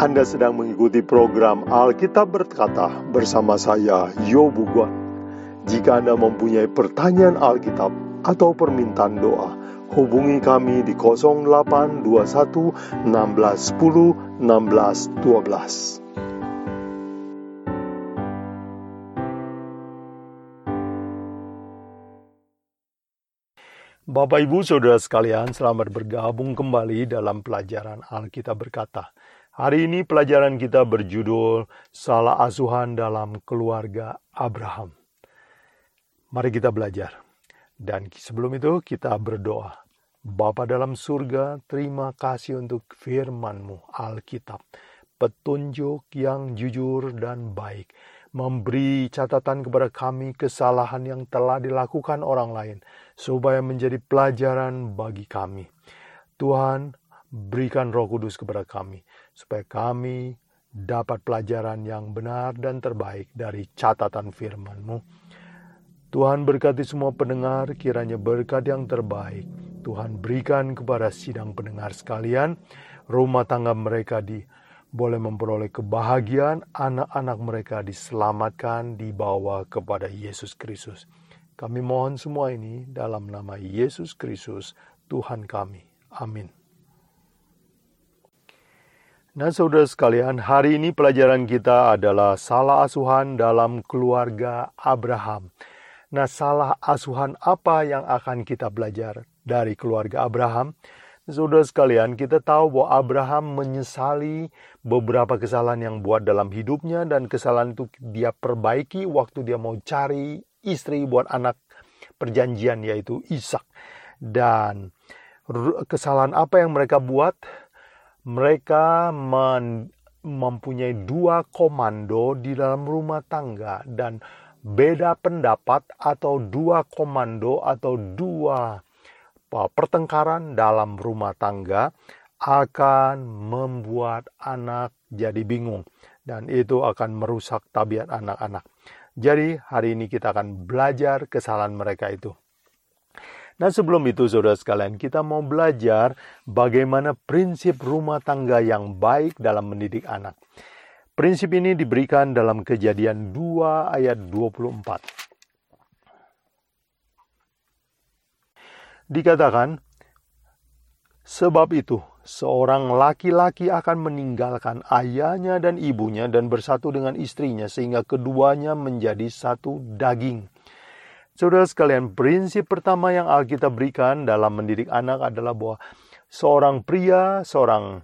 Anda sedang mengikuti program Alkitab Berkata bersama saya, Yobu Guan. Jika Anda mempunyai pertanyaan Alkitab atau permintaan doa, hubungi kami di 0821 1610 1612. Bapak Ibu Saudara sekalian, selamat bergabung kembali dalam pelajaran Alkitab berkata. Hari ini pelajaran kita berjudul Salah Asuhan dalam Keluarga Abraham. Mari kita belajar. Dan sebelum itu kita berdoa. Bapa dalam surga, terima kasih untuk firman-Mu, Alkitab. Petunjuk yang jujur dan baik. Memberi catatan kepada kami kesalahan yang telah dilakukan orang lain. Supaya menjadi pelajaran bagi kami. Tuhan, berikan roh kudus kepada kami supaya kami dapat pelajaran yang benar dan terbaik dari catatan firman-Mu. Tuhan berkati semua pendengar, kiranya berkat yang terbaik. Tuhan berikan kepada sidang pendengar sekalian, rumah tangga mereka di boleh memperoleh kebahagiaan, anak-anak mereka diselamatkan, dibawa kepada Yesus Kristus. Kami mohon semua ini dalam nama Yesus Kristus, Tuhan kami. Amin. Nah, saudara sekalian, hari ini pelajaran kita adalah salah asuhan dalam keluarga Abraham. Nah, salah asuhan apa yang akan kita belajar dari keluarga Abraham? Saudara sekalian, kita tahu bahwa Abraham menyesali beberapa kesalahan yang buat dalam hidupnya dan kesalahan itu dia perbaiki waktu dia mau cari istri buat anak perjanjian yaitu Ishak. Dan kesalahan apa yang mereka buat? Mereka men, mempunyai dua komando di dalam rumah tangga dan beda pendapat atau dua komando atau dua pertengkaran dalam rumah tangga akan membuat anak jadi bingung dan itu akan merusak tabiat anak-anak. Jadi hari ini kita akan belajar kesalahan mereka itu. Nah sebelum itu saudara sekalian kita mau belajar bagaimana prinsip rumah tangga yang baik dalam mendidik anak. Prinsip ini diberikan dalam kejadian 2 ayat 24. Dikatakan, sebab itu seorang laki-laki akan meninggalkan ayahnya dan ibunya dan bersatu dengan istrinya sehingga keduanya menjadi satu daging. Saudara sekalian, prinsip pertama yang Alkitab berikan dalam mendidik anak adalah bahwa seorang pria, seorang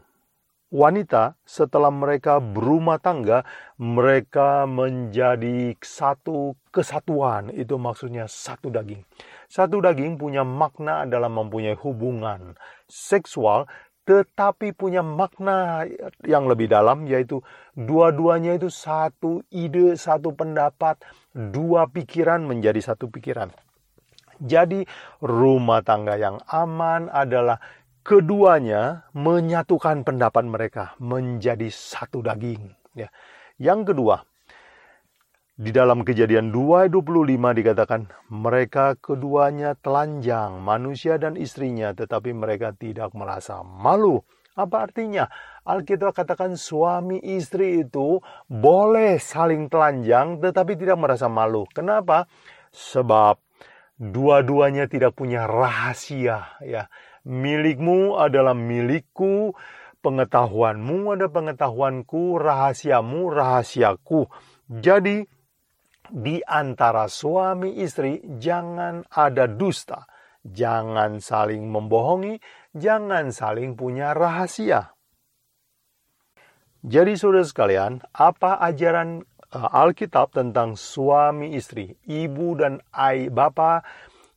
wanita setelah mereka berumah tangga, mereka menjadi satu kesatuan. Itu maksudnya satu daging. Satu daging punya makna dalam mempunyai hubungan seksual tetapi punya makna yang lebih dalam yaitu dua-duanya itu satu ide, satu pendapat, dua pikiran menjadi satu pikiran. Jadi rumah tangga yang aman adalah keduanya menyatukan pendapat mereka menjadi satu daging. Ya. Yang kedua, di dalam kejadian 2.25 dikatakan, mereka keduanya telanjang, manusia dan istrinya, tetapi mereka tidak merasa malu. Apa artinya? Alkitab katakan suami istri itu boleh saling telanjang tetapi tidak merasa malu. Kenapa? Sebab dua-duanya tidak punya rahasia ya. Milikmu adalah milikku, pengetahuanmu ada pengetahuanku, rahasiamu rahasiaku. Jadi di antara suami istri jangan ada dusta, jangan saling membohongi, jangan saling punya rahasia. Jadi saudara sekalian, apa ajaran uh, Alkitab tentang suami istri, ibu dan ayah bapak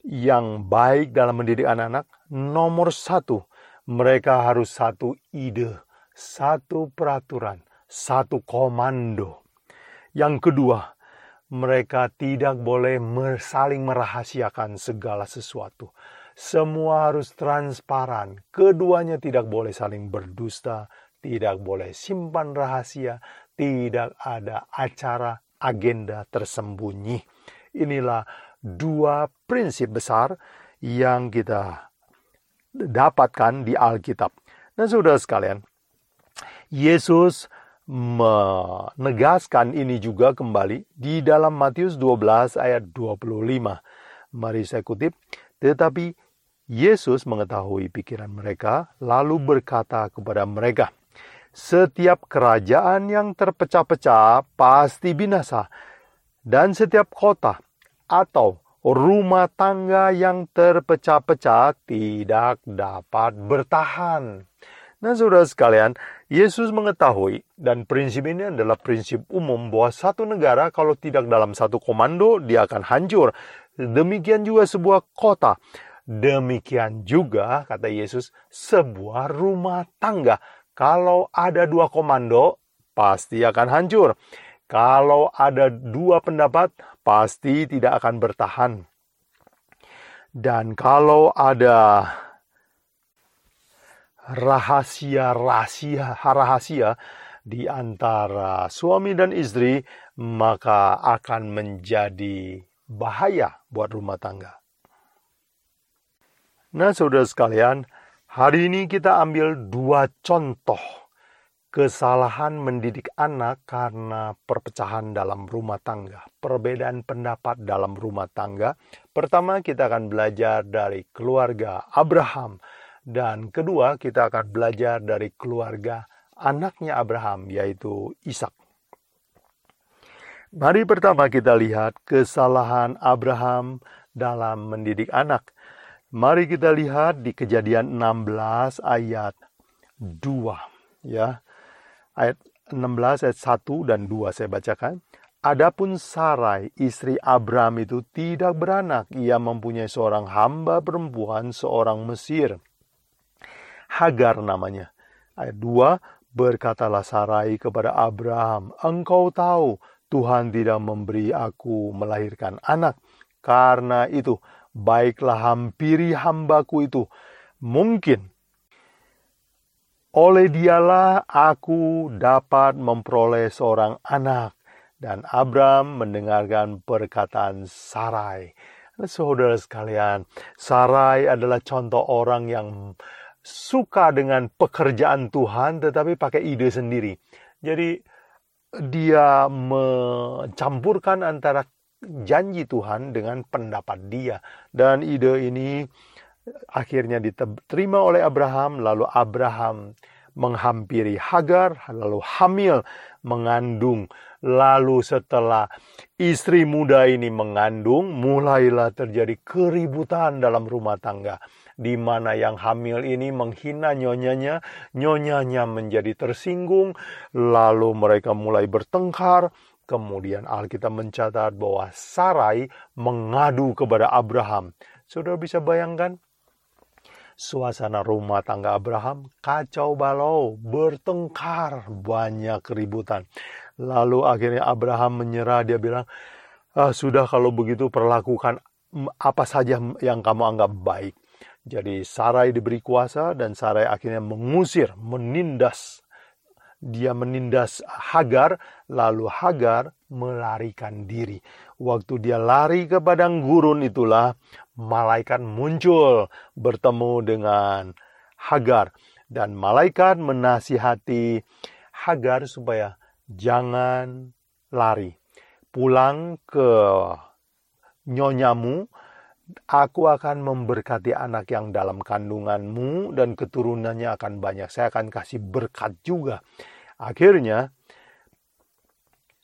yang baik dalam mendidik anak-anak? Nomor satu, mereka harus satu ide, satu peraturan, satu komando. Yang kedua, mereka tidak boleh saling merahasiakan segala sesuatu. Semua harus transparan. Keduanya tidak boleh saling berdusta, tidak boleh simpan rahasia, tidak ada acara agenda tersembunyi. Inilah dua prinsip besar yang kita dapatkan di Alkitab. Dan saudara sekalian, Yesus menegaskan ini juga kembali di dalam Matius 12 ayat 25. Mari saya kutip, tetapi Yesus mengetahui pikiran mereka lalu berkata kepada mereka, setiap kerajaan yang terpecah-pecah pasti binasa dan setiap kota atau rumah tangga yang terpecah-pecah tidak dapat bertahan. Nah, saudara sekalian, Yesus mengetahui dan prinsip ini adalah prinsip umum bahwa satu negara kalau tidak dalam satu komando dia akan hancur. Demikian juga sebuah kota. Demikian juga kata Yesus sebuah rumah tangga. Kalau ada dua komando pasti akan hancur. Kalau ada dua pendapat pasti tidak akan bertahan. Dan kalau ada rahasia-rahasia rahasia di antara suami dan istri, maka akan menjadi bahaya buat rumah tangga. Nah, saudara sekalian, hari ini kita ambil dua contoh kesalahan mendidik anak karena perpecahan dalam rumah tangga, perbedaan pendapat dalam rumah tangga. Pertama, kita akan belajar dari keluarga Abraham dan kedua, kita akan belajar dari keluarga anaknya Abraham, yaitu Ishak. Mari pertama kita lihat kesalahan Abraham dalam mendidik anak. Mari kita lihat di Kejadian 16 ayat 2 ya. Ayat 16 ayat 1 dan 2 saya bacakan. Adapun Sarai, istri Abraham itu tidak beranak. Ia mempunyai seorang hamba perempuan, seorang Mesir. Hagar namanya. Ayat 2, berkatalah Sarai kepada Abraham, engkau tahu Tuhan tidak memberi aku melahirkan anak. Karena itu, baiklah hampiri hambaku itu. Mungkin oleh dialah aku dapat memperoleh seorang anak. Dan Abraham mendengarkan perkataan Sarai. Saudara sekalian, Sarai adalah contoh orang yang suka dengan pekerjaan Tuhan tetapi pakai ide sendiri. Jadi dia mencampurkan antara janji Tuhan dengan pendapat dia dan ide ini akhirnya diterima oleh Abraham lalu Abraham menghampiri Hagar lalu hamil mengandung lalu setelah istri muda ini mengandung mulailah terjadi keributan dalam rumah tangga di mana yang hamil ini menghina nyonyanya, nyonyanya menjadi tersinggung, lalu mereka mulai bertengkar. Kemudian Alkitab mencatat bahwa Sarai mengadu kepada Abraham. Saudara bisa bayangkan? Suasana rumah tangga Abraham kacau balau, bertengkar, banyak keributan. Lalu akhirnya Abraham menyerah, dia bilang, ah, sudah kalau begitu perlakukan apa saja yang kamu anggap baik. Jadi Sarai diberi kuasa dan Sarai akhirnya mengusir, menindas. Dia menindas Hagar, lalu Hagar melarikan diri. Waktu dia lari ke padang gurun itulah malaikat muncul bertemu dengan Hagar. Dan malaikat menasihati Hagar supaya jangan lari. Pulang ke nyonyamu Aku akan memberkati anak yang dalam kandunganmu dan keturunannya akan banyak. Saya akan kasih berkat juga. Akhirnya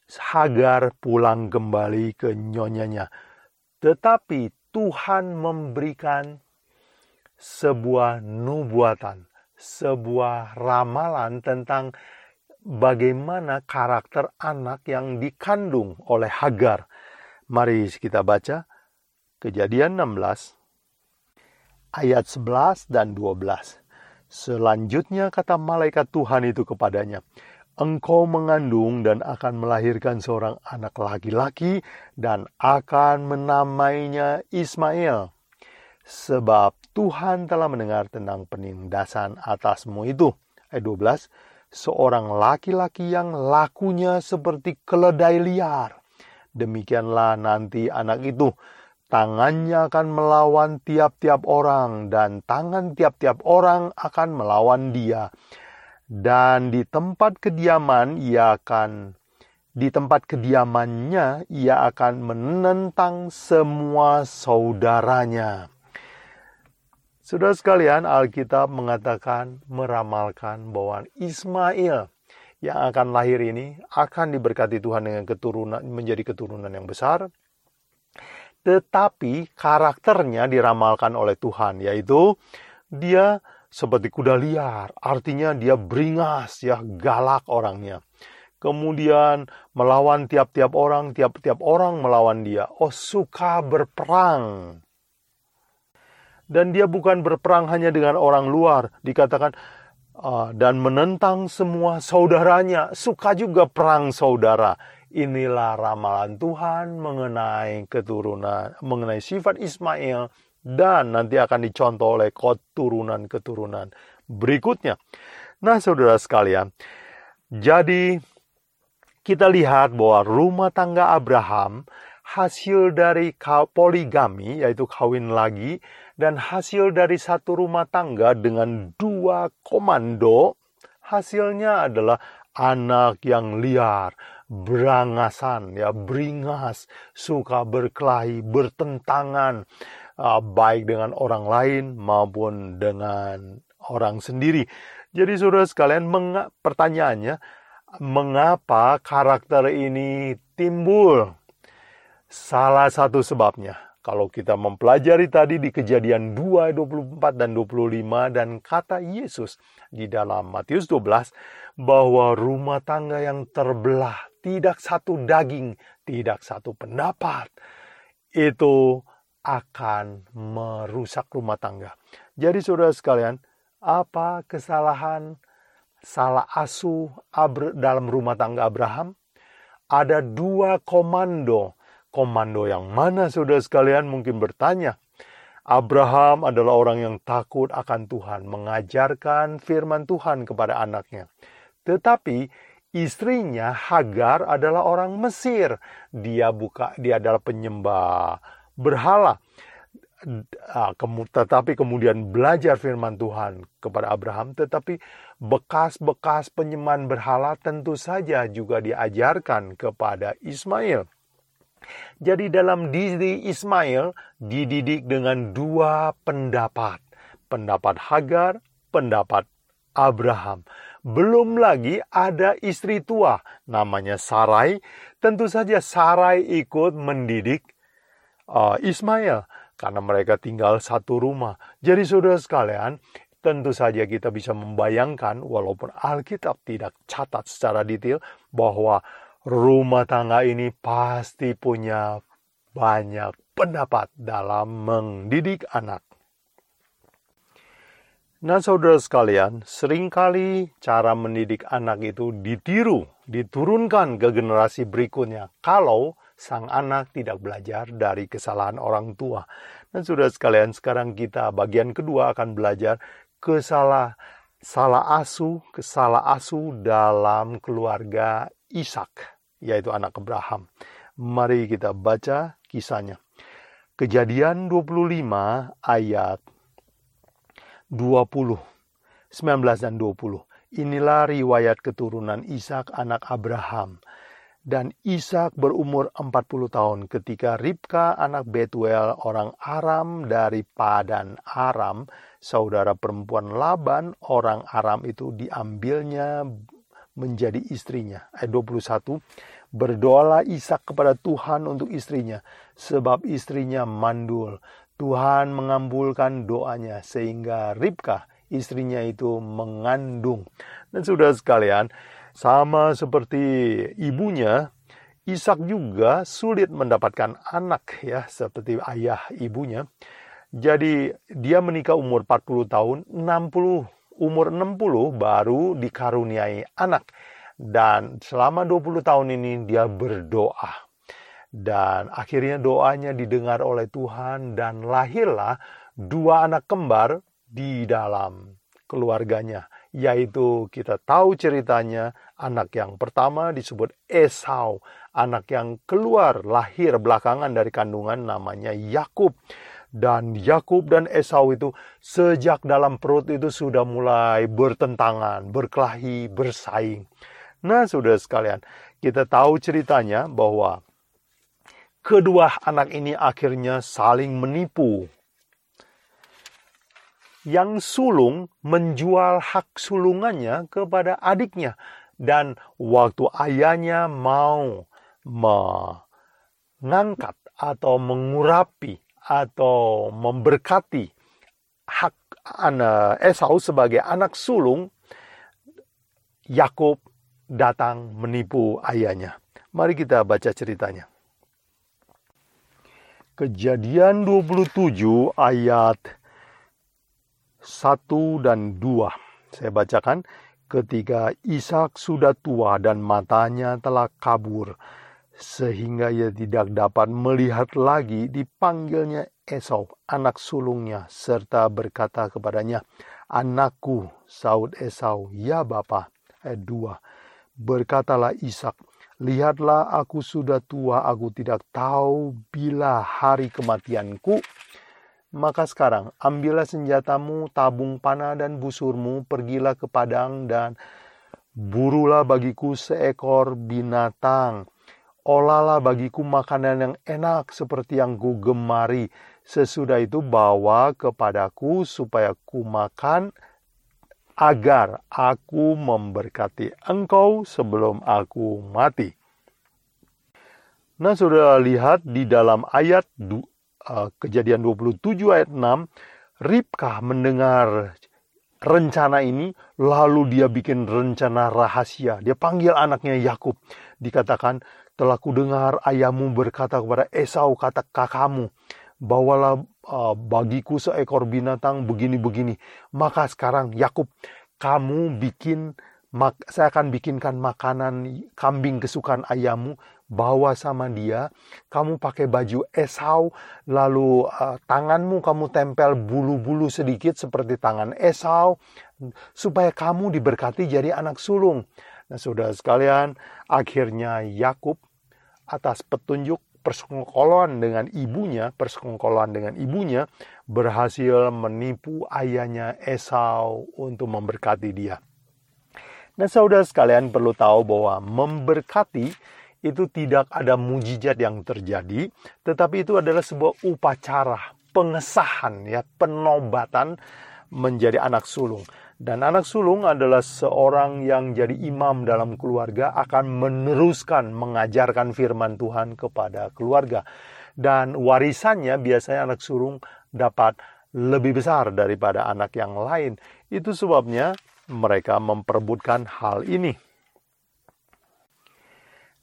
Hagar pulang kembali ke nyonyanya. Tetapi Tuhan memberikan sebuah nubuatan, sebuah ramalan tentang bagaimana karakter anak yang dikandung oleh Hagar. Mari kita baca Kejadian 16 ayat 11 dan 12. Selanjutnya kata malaikat Tuhan itu kepadanya, Engkau mengandung dan akan melahirkan seorang anak laki-laki dan akan menamainya Ismail. Sebab Tuhan telah mendengar tentang penindasan atasmu itu. Ayat 12. Seorang laki-laki yang lakunya seperti keledai liar. Demikianlah nanti anak itu Tangannya akan melawan tiap-tiap orang, dan tangan tiap-tiap orang akan melawan dia. dan di tempat kediaman ia akan di tempat kediamannya ia akan menentang semua saudaranya. Sudah sekalian, Alkitab mengatakan meramalkan bahwa Ismail yang akan lahir ini akan diberkati Tuhan dengan keturunan menjadi keturunan yang besar. Tetapi karakternya diramalkan oleh Tuhan, yaitu dia seperti kuda liar, artinya dia beringas ya, galak orangnya kemudian melawan tiap-tiap orang, tiap-tiap orang melawan dia. Oh, suka berperang. Dan dia bukan berperang hanya dengan orang luar, dikatakan uh, dan menentang semua saudaranya, suka juga perang saudara. Inilah ramalan Tuhan mengenai keturunan, mengenai sifat Ismail dan nanti akan dicontoh oleh keturunan-keturunan berikutnya. Nah, saudara sekalian, jadi kita lihat bahwa rumah tangga Abraham hasil dari poligami, yaitu kawin lagi, dan hasil dari satu rumah tangga dengan dua komando, hasilnya adalah anak yang liar, berangasan, ya beringas, suka berkelahi, bertentangan, uh, baik dengan orang lain maupun dengan orang sendiri. Jadi saudara sekalian, pertanyaannya, mengapa karakter ini timbul? Salah satu sebabnya, kalau kita mempelajari tadi di kejadian 2, 24 dan 25 dan kata Yesus di dalam Matius 12 bahwa rumah tangga yang terbelah tidak satu daging, tidak satu pendapat itu akan merusak rumah tangga. Jadi saudara sekalian, apa kesalahan salah asuh dalam rumah tangga Abraham, ada dua komando. Komando yang mana saudara sekalian mungkin bertanya. Abraham adalah orang yang takut akan Tuhan, mengajarkan firman Tuhan kepada anaknya. Tetapi istrinya Hagar adalah orang Mesir. Dia buka dia adalah penyembah berhala. Ah, tetapi kemudian belajar firman Tuhan kepada Abraham, tetapi bekas-bekas penyembahan berhala tentu saja juga diajarkan kepada Ismail. Jadi dalam diri Ismail dididik dengan dua pendapat. Pendapat Hagar, pendapat Abraham. Belum lagi ada istri tua namanya Sarai. Tentu saja Sarai ikut mendidik uh, Ismail karena mereka tinggal satu rumah. Jadi saudara sekalian, tentu saja kita bisa membayangkan walaupun Alkitab tidak catat secara detail bahwa rumah tangga ini pasti punya banyak pendapat dalam mendidik anak. Nah saudara sekalian, sering kali cara mendidik anak itu ditiru, diturunkan ke generasi berikutnya. Kalau sang anak tidak belajar dari kesalahan orang tua. Dan sudah sekalian sekarang kita bagian kedua akan belajar kesalah salah asuh, kesalah asuh dalam keluarga Ishak, yaitu anak Abraham. Mari kita baca kisahnya. Kejadian 25 ayat 20, 19 dan 20. Inilah riwayat keturunan Ishak anak Abraham dan Ishak berumur 40 tahun ketika Ribka anak Betuel orang Aram dari Padan Aram, saudara perempuan Laban orang Aram itu diambilnya menjadi istrinya. Ayat 21, berdoalah Ishak kepada Tuhan untuk istrinya, sebab istrinya mandul. Tuhan mengambulkan doanya sehingga Ribka istrinya itu mengandung. Dan sudah sekalian, sama seperti ibunya, Ishak juga sulit mendapatkan anak ya, seperti ayah ibunya. Jadi dia menikah umur 40 tahun, 60 umur 60 baru dikaruniai anak. Dan selama 20 tahun ini dia berdoa. Dan akhirnya doanya didengar oleh Tuhan dan lahirlah dua anak kembar di dalam keluarganya yaitu kita tahu ceritanya anak yang pertama disebut Esau, anak yang keluar lahir belakangan dari kandungan namanya Yakub. Dan Yakub dan Esau itu sejak dalam perut itu sudah mulai bertentangan, berkelahi, bersaing. Nah, sudah sekalian, kita tahu ceritanya bahwa kedua anak ini akhirnya saling menipu. Yang sulung menjual hak sulungannya kepada adiknya, dan waktu ayahnya mau mengangkat atau mengurapi atau memberkati hak anak Esau sebagai anak sulung, Yakub datang menipu ayahnya. Mari kita baca ceritanya. Kejadian 27 ayat 1 dan 2. Saya bacakan. Ketika Ishak sudah tua dan matanya telah kabur, sehingga ia tidak dapat melihat lagi dipanggilnya Esau, anak sulungnya, serta berkata kepadanya, Anakku, saud Esau, ya Bapa. Ayat 2. Berkatalah Ishak, Lihatlah aku sudah tua, aku tidak tahu bila hari kematianku. Maka sekarang ambillah senjatamu, tabung panah dan busurmu, pergilah ke padang dan burulah bagiku seekor binatang Olahlah bagiku makanan yang enak seperti yang ku gemari. Sesudah itu bawa kepadaku supaya ku makan agar aku memberkati engkau sebelum aku mati. Nah, sudah lihat di dalam ayat uh, kejadian 27 ayat 6, Ribkah mendengar rencana ini, lalu dia bikin rencana rahasia. Dia panggil anaknya Yakub. Dikatakan, telah kudengar ayahmu berkata kepada Esau kata kakakmu, bawalah uh, bagiku seekor binatang begini-begini. Maka sekarang Yakub, kamu bikin mak, saya akan bikinkan makanan kambing kesukaan ayahmu, bawa sama dia. Kamu pakai baju Esau, lalu uh, tanganmu kamu tempel bulu-bulu sedikit seperti tangan Esau, supaya kamu diberkati jadi anak sulung. Nah, saudara sekalian, akhirnya Yakub atas petunjuk persekongkolan dengan ibunya, persekongkolan dengan ibunya, berhasil menipu ayahnya Esau untuk memberkati dia. Nah, saudara sekalian perlu tahu bahwa memberkati itu tidak ada mujizat yang terjadi, tetapi itu adalah sebuah upacara, pengesahan ya, penobatan menjadi anak sulung. Dan anak sulung adalah seorang yang jadi imam dalam keluarga akan meneruskan mengajarkan firman Tuhan kepada keluarga. Dan warisannya biasanya anak sulung dapat lebih besar daripada anak yang lain. Itu sebabnya mereka memperebutkan hal ini.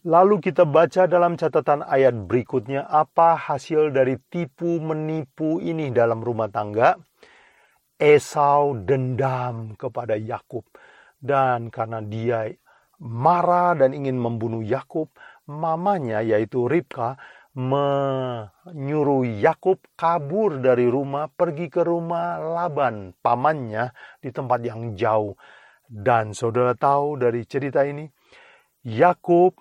Lalu kita baca dalam catatan ayat berikutnya apa hasil dari tipu menipu ini dalam rumah tangga. Esau dendam kepada Yakub dan karena dia marah dan ingin membunuh Yakub, mamanya yaitu Ribka menyuruh Yakub kabur dari rumah pergi ke rumah Laban pamannya di tempat yang jauh. Dan saudara tahu dari cerita ini, Yakub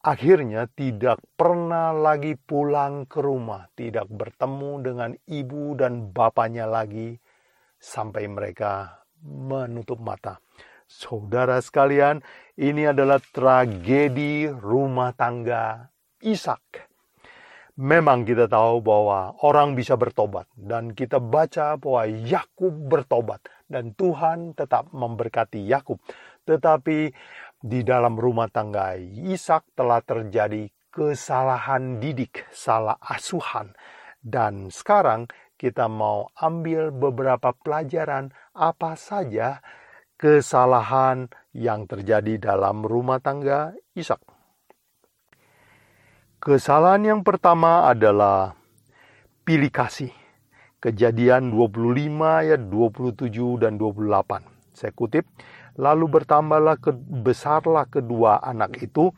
akhirnya tidak pernah lagi pulang ke rumah, tidak bertemu dengan ibu dan bapaknya lagi sampai mereka menutup mata. Saudara sekalian, ini adalah tragedi rumah tangga Ishak. Memang kita tahu bahwa orang bisa bertobat dan kita baca bahwa Yakub bertobat dan Tuhan tetap memberkati Yakub. Tetapi di dalam rumah tangga Ishak telah terjadi kesalahan didik, salah asuhan. Dan sekarang kita mau ambil beberapa pelajaran apa saja kesalahan yang terjadi dalam rumah tangga Ishak. Kesalahan yang pertama adalah pilih kasih. Kejadian 25 ayat 27 dan 28. Saya kutip, lalu bertambahlah ke, besarlah kedua anak itu.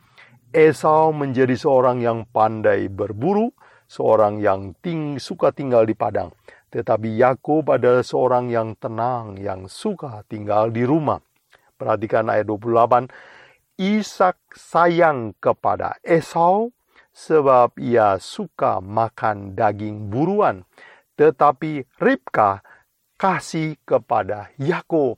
Esau menjadi seorang yang pandai berburu, seorang yang ting, suka tinggal di padang. Tetapi Yakub adalah seorang yang tenang, yang suka tinggal di rumah. Perhatikan ayat 28. Ishak sayang kepada Esau sebab ia suka makan daging buruan. tetapi Ribka kasih kepada Yakub.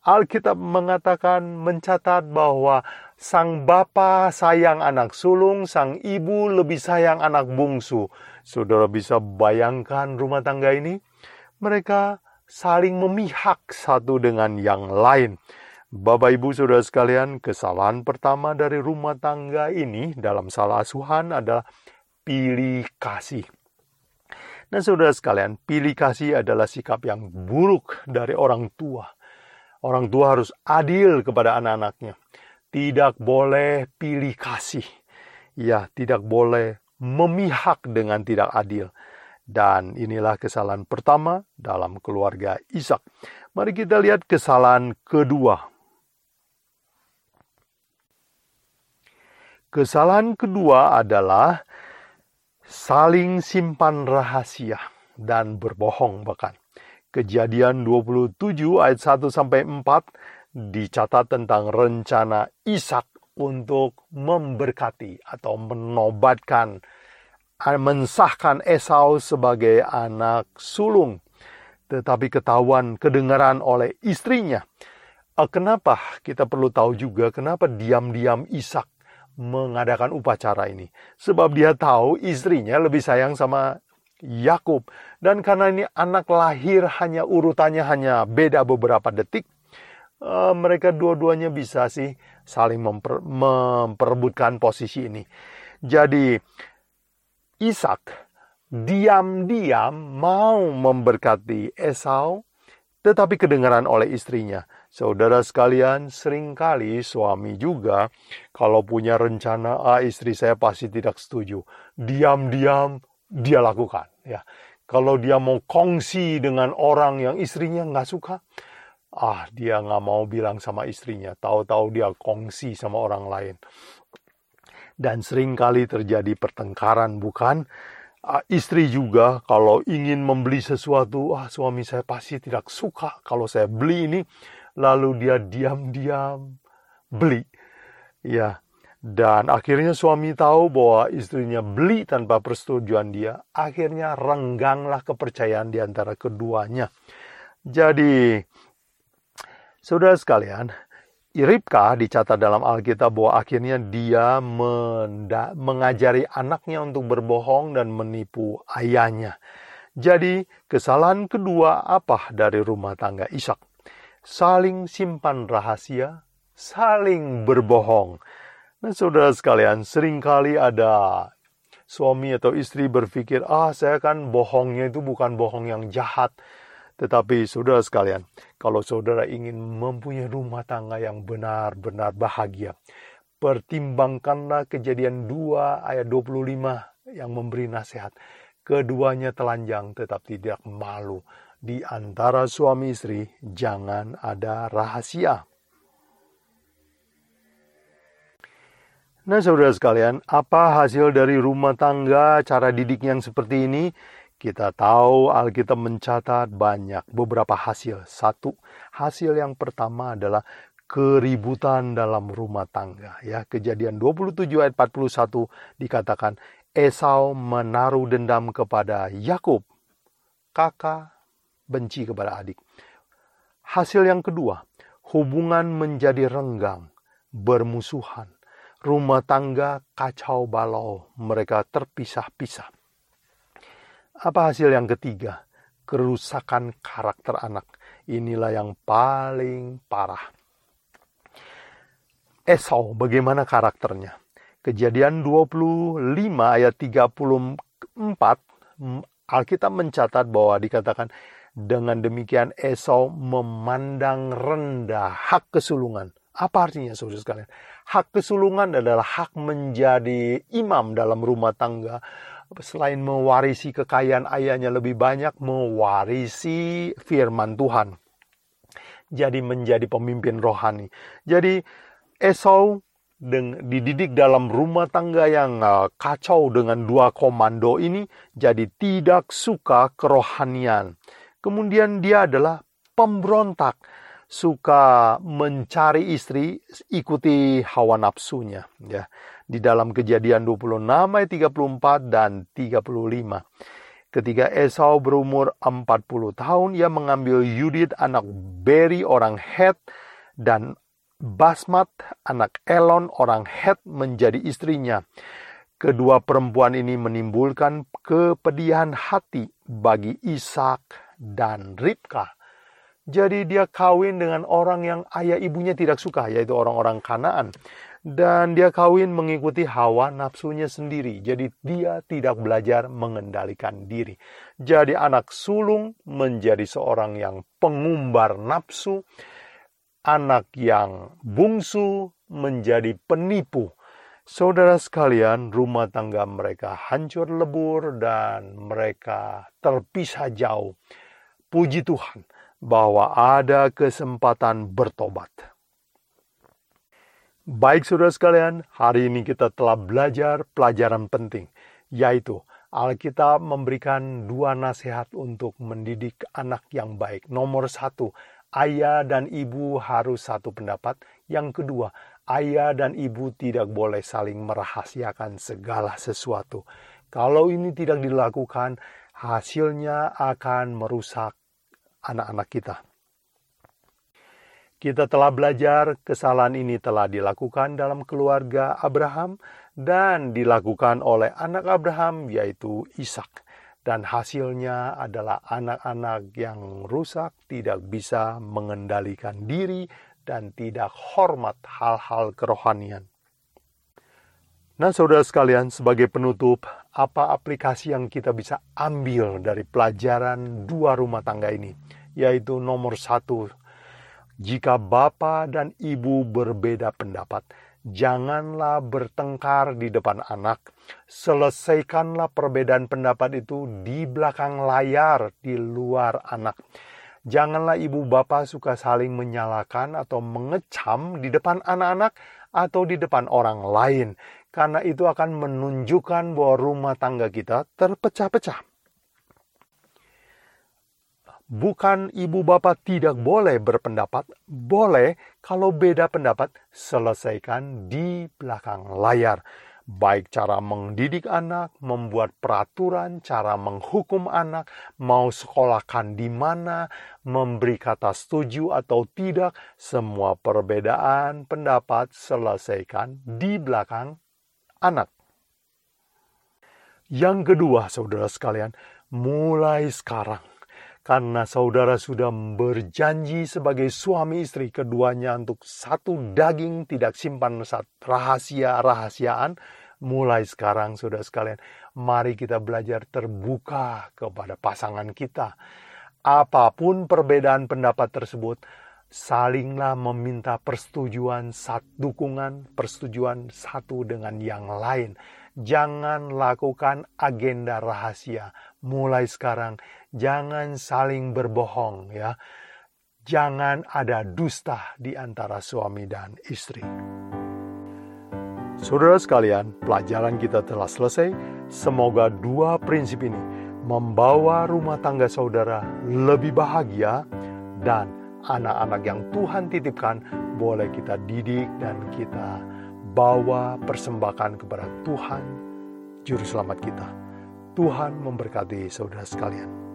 Alkitab mengatakan mencatat bahwa sang bapa sayang anak sulung, sang ibu lebih sayang anak bungsu. Saudara bisa bayangkan rumah tangga ini? Mereka saling memihak satu dengan yang lain. Bapak Ibu Saudara sekalian, kesalahan pertama dari rumah tangga ini dalam salah asuhan adalah pilih kasih. Nah saudara sekalian, pilih kasih adalah sikap yang buruk dari orang tua Orang tua harus adil kepada anak-anaknya. Tidak boleh pilih kasih. Ya, tidak boleh memihak dengan tidak adil. Dan inilah kesalahan pertama dalam keluarga Ishak. Mari kita lihat kesalahan kedua. Kesalahan kedua adalah saling simpan rahasia dan berbohong bahkan. Kejadian 27 ayat 1 sampai 4 dicatat tentang rencana Ishak untuk memberkati atau menobatkan mensahkan Esau sebagai anak sulung. Tetapi ketahuan kedengaran oleh istrinya. Eh, kenapa kita perlu tahu juga kenapa diam-diam Ishak mengadakan upacara ini? Sebab dia tahu istrinya lebih sayang sama Yakub. Dan karena ini anak lahir hanya urutannya hanya beda beberapa detik, uh, mereka dua-duanya bisa sih saling memper, memperebutkan posisi ini. Jadi Ishak diam-diam mau memberkati Esau, tetapi kedengaran oleh istrinya. Saudara sekalian, sering kali suami juga kalau punya rencana, ah istri saya pasti tidak setuju. Diam-diam dia lakukan. Ya, kalau dia mau kongsi dengan orang yang istrinya nggak suka, ah dia nggak mau bilang sama istrinya. Tahu-tahu dia kongsi sama orang lain. Dan sering kali terjadi pertengkaran, bukan? Uh, istri juga kalau ingin membeli sesuatu, ah suami saya pasti tidak suka kalau saya beli ini, lalu dia diam-diam beli. Ya, dan akhirnya suami tahu bahwa istrinya beli tanpa persetujuan dia. Akhirnya rengganglah kepercayaan di antara keduanya. Jadi, saudara sekalian, Iripka dicatat dalam Alkitab bahwa akhirnya dia mengajari anaknya untuk berbohong dan menipu ayahnya. Jadi, kesalahan kedua apa dari rumah tangga Ishak? Saling simpan rahasia, saling berbohong. Nah saudara sekalian, sering kali ada suami atau istri berpikir, ah saya kan bohongnya itu bukan bohong yang jahat. Tetapi saudara sekalian, kalau saudara ingin mempunyai rumah tangga yang benar-benar bahagia, pertimbangkanlah kejadian 2 ayat 25 yang memberi nasihat. Keduanya telanjang tetap tidak malu. Di antara suami istri jangan ada rahasia. Nah, saudara sekalian, apa hasil dari rumah tangga, cara didik yang seperti ini? Kita tahu Alkitab mencatat banyak beberapa hasil. Satu, hasil yang pertama adalah keributan dalam rumah tangga. Ya, Kejadian 27 ayat 41 dikatakan Esau menaruh dendam kepada Yakub. Kakak benci kepada adik. Hasil yang kedua, hubungan menjadi renggang, bermusuhan rumah tangga kacau balau, mereka terpisah-pisah. Apa hasil yang ketiga? Kerusakan karakter anak. Inilah yang paling parah. Esau, bagaimana karakternya? Kejadian 25 ayat 34, Alkitab mencatat bahwa dikatakan, dengan demikian Esau memandang rendah hak kesulungan. Apa artinya saudara sekalian? Hak kesulungan adalah hak menjadi imam dalam rumah tangga. Selain mewarisi kekayaan ayahnya lebih banyak, mewarisi firman Tuhan. Jadi menjadi pemimpin rohani. Jadi Esau dididik dalam rumah tangga yang uh, kacau dengan dua komando ini, jadi tidak suka kerohanian. Kemudian dia adalah pemberontak suka mencari istri ikuti hawa nafsunya ya di dalam kejadian 26 ayat 34 dan 35 Ketika Esau berumur 40 tahun, ia mengambil Yudit anak Beri orang Het dan Basmat anak Elon orang Het menjadi istrinya. Kedua perempuan ini menimbulkan kepedihan hati bagi Ishak dan Ribka. Jadi dia kawin dengan orang yang ayah ibunya tidak suka, yaitu orang-orang Kanaan dan dia kawin mengikuti hawa nafsunya sendiri. Jadi dia tidak belajar mengendalikan diri. Jadi anak sulung menjadi seorang yang pengumbar nafsu, anak yang bungsu menjadi penipu. Saudara sekalian, rumah tangga mereka hancur lebur dan mereka terpisah jauh. Puji Tuhan bahwa ada kesempatan bertobat. Baik saudara sekalian, hari ini kita telah belajar pelajaran penting, yaitu Alkitab memberikan dua nasihat untuk mendidik anak yang baik. Nomor satu, ayah dan ibu harus satu pendapat. Yang kedua, ayah dan ibu tidak boleh saling merahasiakan segala sesuatu. Kalau ini tidak dilakukan, hasilnya akan merusak anak-anak kita. Kita telah belajar kesalahan ini telah dilakukan dalam keluarga Abraham dan dilakukan oleh anak Abraham yaitu Ishak. Dan hasilnya adalah anak-anak yang rusak, tidak bisa mengendalikan diri, dan tidak hormat hal-hal kerohanian. Nah, saudara sekalian, sebagai penutup, apa aplikasi yang kita bisa ambil dari pelajaran dua rumah tangga ini? Yaitu nomor satu, jika bapak dan ibu berbeda pendapat, janganlah bertengkar di depan anak. Selesaikanlah perbedaan pendapat itu di belakang layar, di luar anak. Janganlah ibu bapak suka saling menyalahkan atau mengecam di depan anak-anak atau di depan orang lain, karena itu akan menunjukkan bahwa rumah tangga kita terpecah-pecah. Bukan ibu bapak tidak boleh berpendapat, boleh kalau beda pendapat selesaikan di belakang layar. Baik cara mendidik anak, membuat peraturan, cara menghukum anak, mau sekolahkan di mana, memberi kata setuju atau tidak, semua perbedaan pendapat selesaikan di belakang anak. Yang kedua, saudara sekalian, mulai sekarang karena saudara sudah berjanji sebagai suami istri keduanya untuk satu daging tidak simpan rahasia-rahasiaan. Mulai sekarang saudara sekalian, mari kita belajar terbuka kepada pasangan kita. Apa pun perbedaan pendapat tersebut, salinglah meminta persetujuan, satu dukungan, persetujuan satu dengan yang lain. Jangan lakukan agenda rahasia. Mulai sekarang jangan saling berbohong ya. Jangan ada dusta di antara suami dan istri. Saudara sekalian, pelajaran kita telah selesai. Semoga dua prinsip ini membawa rumah tangga saudara lebih bahagia dan anak-anak yang Tuhan titipkan boleh kita didik dan kita bawa persembahkan kepada Tuhan, Juru Selamat kita. Tuhan memberkati saudara sekalian.